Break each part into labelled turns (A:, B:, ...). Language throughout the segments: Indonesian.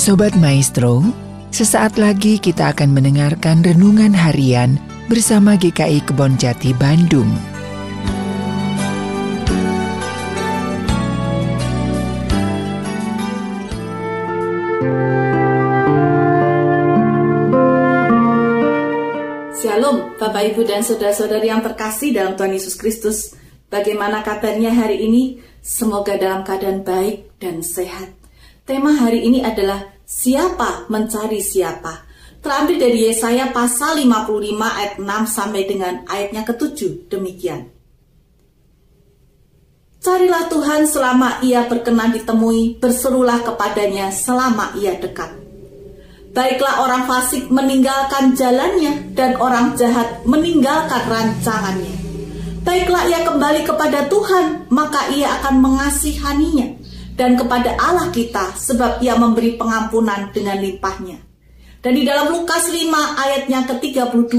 A: Sobat Maestro, sesaat lagi kita akan mendengarkan renungan harian bersama GKI Kebon Jati Bandung.
B: Shalom Bapak Ibu dan Saudara-saudari yang terkasih dalam Tuhan Yesus Kristus Bagaimana kabarnya hari ini? Semoga dalam keadaan baik dan sehat Tema hari ini adalah siapa mencari siapa. Terambil dari Yesaya pasal 55 ayat 6 sampai dengan ayatnya ke-7. Demikian. Carilah Tuhan selama ia berkenan ditemui, berserulah kepadanya selama ia dekat. Baiklah orang fasik meninggalkan jalannya dan orang jahat meninggalkan rancangannya. Baiklah ia kembali kepada Tuhan, maka ia akan mengasihaninya dan kepada Allah kita sebab ia memberi pengampunan dengan limpahnya. Dan di dalam Lukas 5 ayatnya ke-32.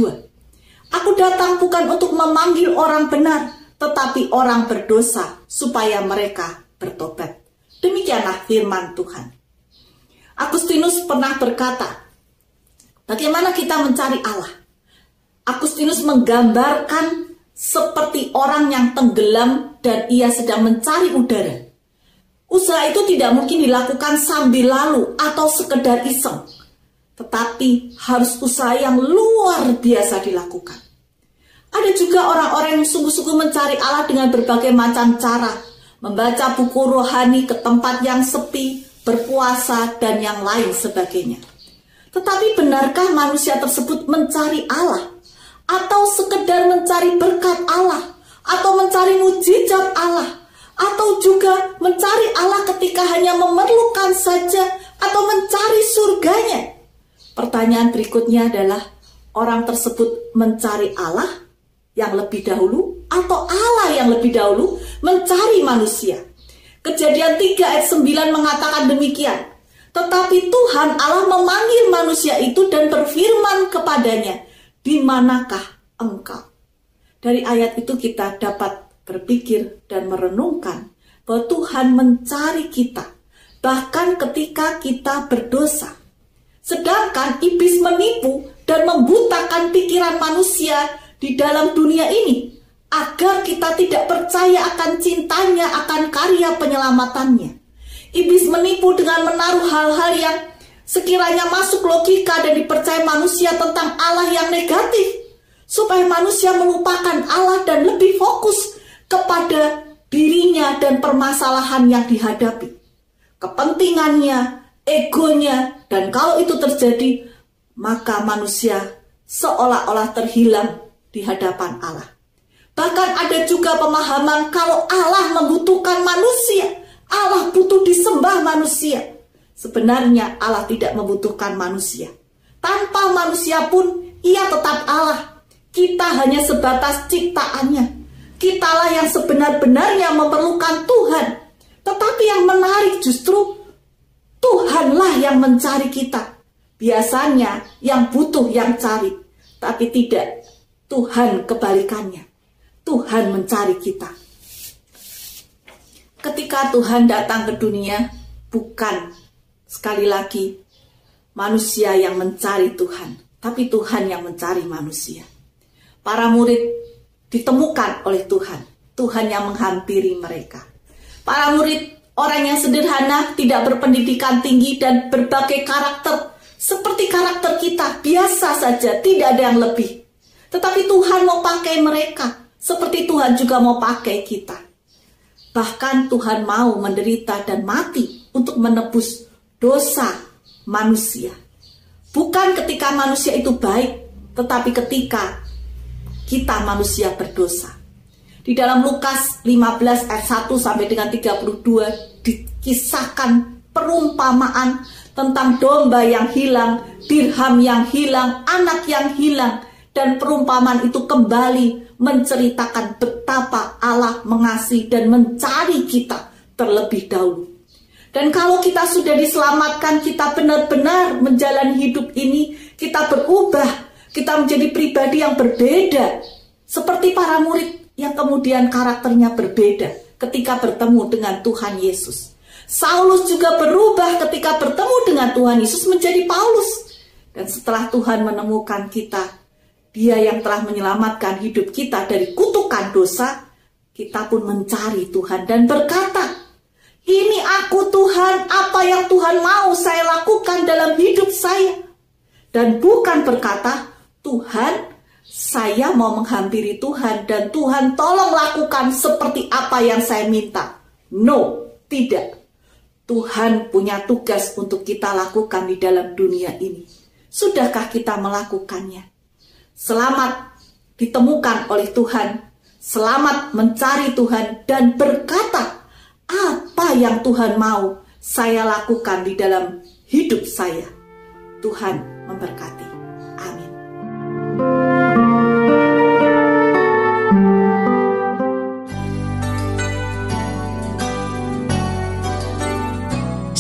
B: Aku datang bukan untuk memanggil orang benar, tetapi orang berdosa supaya mereka bertobat. Demikianlah firman Tuhan. Agustinus pernah berkata, bagaimana kita mencari Allah? Agustinus menggambarkan seperti orang yang tenggelam dan ia sedang mencari udara. Usaha itu tidak mungkin dilakukan sambil lalu atau sekedar iseng, tetapi harus usaha yang luar biasa dilakukan. Ada juga orang-orang yang sungguh-sungguh mencari Allah dengan berbagai macam cara, membaca buku rohani ke tempat yang sepi, berpuasa, dan yang lain sebagainya. Tetapi benarkah manusia tersebut mencari Allah? Atau sekedar mencari berkat Allah? Atau mencari mujizat Allah? Atau juga mencari Allah ketika hanya memerlukan saja atau mencari surganya? Pertanyaan berikutnya adalah orang tersebut mencari Allah yang lebih dahulu atau Allah yang lebih dahulu mencari manusia? Kejadian 3 ayat 9 mengatakan demikian. Tetapi Tuhan Allah memanggil manusia itu dan berfirman kepadanya, "Di manakah engkau?" Dari ayat itu kita dapat berpikir dan merenungkan bahwa Tuhan mencari kita bahkan ketika kita berdosa. Sedangkan iblis menipu dan membutakan pikiran manusia di dalam dunia ini agar kita tidak percaya akan cintanya, akan karya penyelamatannya. Iblis menipu dengan menaruh hal-hal yang sekiranya masuk logika dan dipercaya manusia tentang Allah yang negatif supaya manusia melupakan Allah dan lebih fokus kepada dirinya dan permasalahan yang dihadapi. Kepentingannya, egonya, dan kalau itu terjadi, maka manusia seolah-olah terhilang di hadapan Allah. Bahkan ada juga pemahaman kalau Allah membutuhkan manusia, Allah butuh disembah manusia. Sebenarnya Allah tidak membutuhkan manusia. Tanpa manusia pun ia tetap Allah. Kita hanya sebatas ciptaannya Kitalah yang sebenar-benarnya memerlukan Tuhan. Tetapi yang menarik justru Tuhanlah yang mencari kita. Biasanya yang butuh yang cari, tapi tidak. Tuhan kebalikannya. Tuhan mencari kita. Ketika Tuhan datang ke dunia, bukan sekali lagi manusia yang mencari Tuhan, tapi Tuhan yang mencari manusia. Para murid ditemukan oleh Tuhan. Tuhan yang menghampiri mereka. Para murid orang yang sederhana, tidak berpendidikan tinggi dan berbagai karakter seperti karakter kita, biasa saja, tidak ada yang lebih. Tetapi Tuhan mau pakai mereka, seperti Tuhan juga mau pakai kita. Bahkan Tuhan mau menderita dan mati untuk menebus dosa manusia. Bukan ketika manusia itu baik, tetapi ketika kita manusia berdosa. Di dalam Lukas 15 ayat 1 sampai dengan 32 dikisahkan perumpamaan tentang domba yang hilang, dirham yang hilang, anak yang hilang, dan perumpamaan itu kembali menceritakan betapa Allah mengasihi dan mencari kita terlebih dahulu. Dan kalau kita sudah diselamatkan, kita benar-benar menjalani hidup ini, kita berubah kita menjadi pribadi yang berbeda. Seperti para murid yang kemudian karakternya berbeda ketika bertemu dengan Tuhan Yesus. Saulus juga berubah ketika bertemu dengan Tuhan Yesus menjadi Paulus. Dan setelah Tuhan menemukan kita, Dia yang telah menyelamatkan hidup kita dari kutukan dosa, kita pun mencari Tuhan dan berkata, "Ini aku Tuhan, apa yang Tuhan mau saya lakukan dalam hidup saya." Dan bukan berkata, "Tuhan, saya mau menghampiri Tuhan dan Tuhan tolong lakukan seperti apa yang saya minta." No, tidak. Tuhan punya tugas untuk kita lakukan di dalam dunia ini. Sudahkah kita melakukannya? Selamat ditemukan oleh Tuhan, selamat mencari Tuhan dan berkata, apa yang Tuhan mau saya lakukan di dalam hidup saya. Tuhan memberkati.